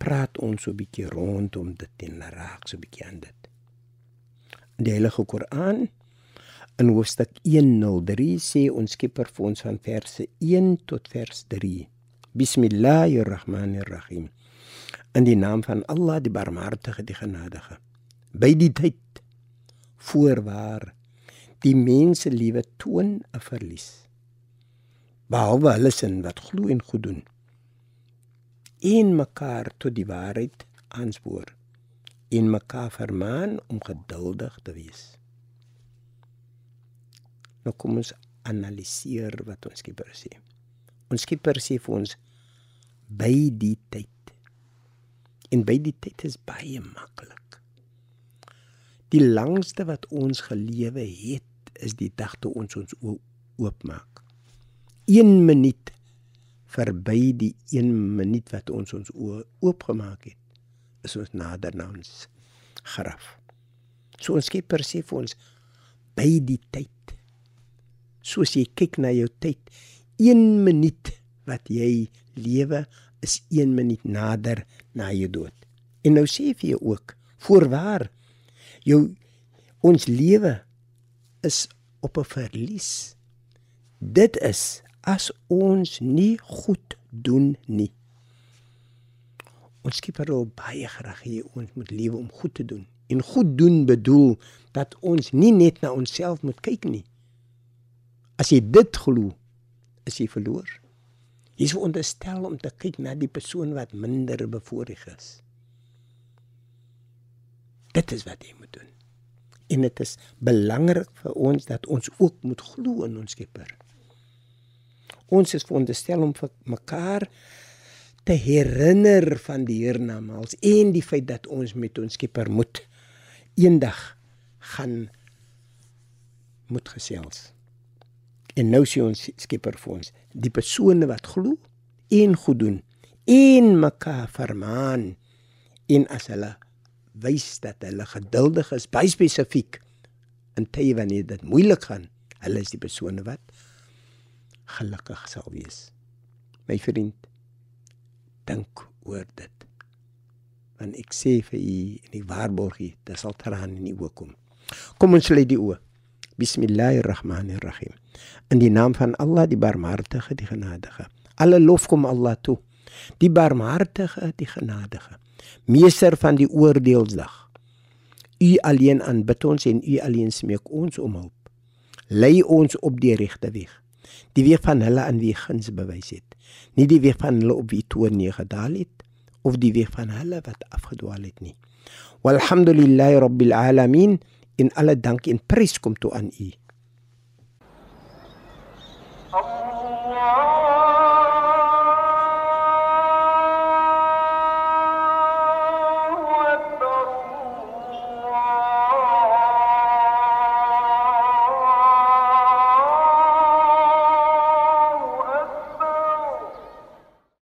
praat ons so 'n bietjie rondom dit en raak so 'n bietjie aan dit. Die Heilige Koran in hoofstuk 103 sê ons Skepper vir ons van verse 1 tot vers 3. Bismillahirrahmanirrahim. In die naam van Allah, die Barmhartige, die Genadige by die tyd voorwaar die mense liewe toon 'n verlies behalwe hulle sin wat glo en goed doen en mekaar tot die waarheid aanspoor en mekaar vermaan om geduldig te wees. Nou kom ons analiseer wat ons skieper sê. Ons skieper sê vir ons by die tyd. En by die tyd is baie maklik. Die langste wat ons gelewe het is die dag toe ons ons oopmaak. 1 minuut verby die 1 minuut wat ons ons oopgemaak het, is ons nader na ons graf. So ons Skepper sê vir ons by die tyd. Soos jy kyk na jou tyd, 1 minuut wat jy lewe is 1 minuut nader na jou dood. En nou sê vir jou ook, voorwaar jou ons lewe is op 'n verlies. Dit is as ons nie goed doen nie. Ons skieper al baie graag hier ons moet lewe om goed te doen. En goed doen bedoel dat ons nie net na onsself moet kyk nie. As jy dit glo, is jy verloor. Jy is veronderstel om te kyk na die persoon wat minder bevoorreg is. Dit is wat jy moet doen. En dit is belangrik vir ons dat ons ook moet glo in ons Skepper. Ons is veronderstel om vir mekaar te herinner van die hiernamaals en die feit dat ons met ons Skepper moet eendag gaan moet gesels. En nou sien ons Skepper vir ons die persone wat glo en goed doen en mekaar vermaan en as hulle wys dat hulle geduldig is, baie spesifiek in tye wanneer dit moeilik gaan. Hulle is die persone wat gelukkig sal wees. My vriend, dink oor dit. Want ek sê vir u en ek waarborg u, dit sal traan in u oë kom. Kom ons lê die oë. Bismillahirrahmanirrahim. In die naam van Allah, die Barmhartige, die Genadige. Alle lof kom Allah toe. Die Barmhartige, die Genadige meester van die oordeelsdag. U alleen aanbid ons en u alleen smeek ons om hulp. Lei ons op die regte weg. Die weg van hulle aan wie guns bewys het. Nie die weg van hulle op wie toon nie gedaal het of die weg van hulle wat afgedwaal het nie. Walhamdulillahi rabbil alamin in alle dank en prys kom toe aan u.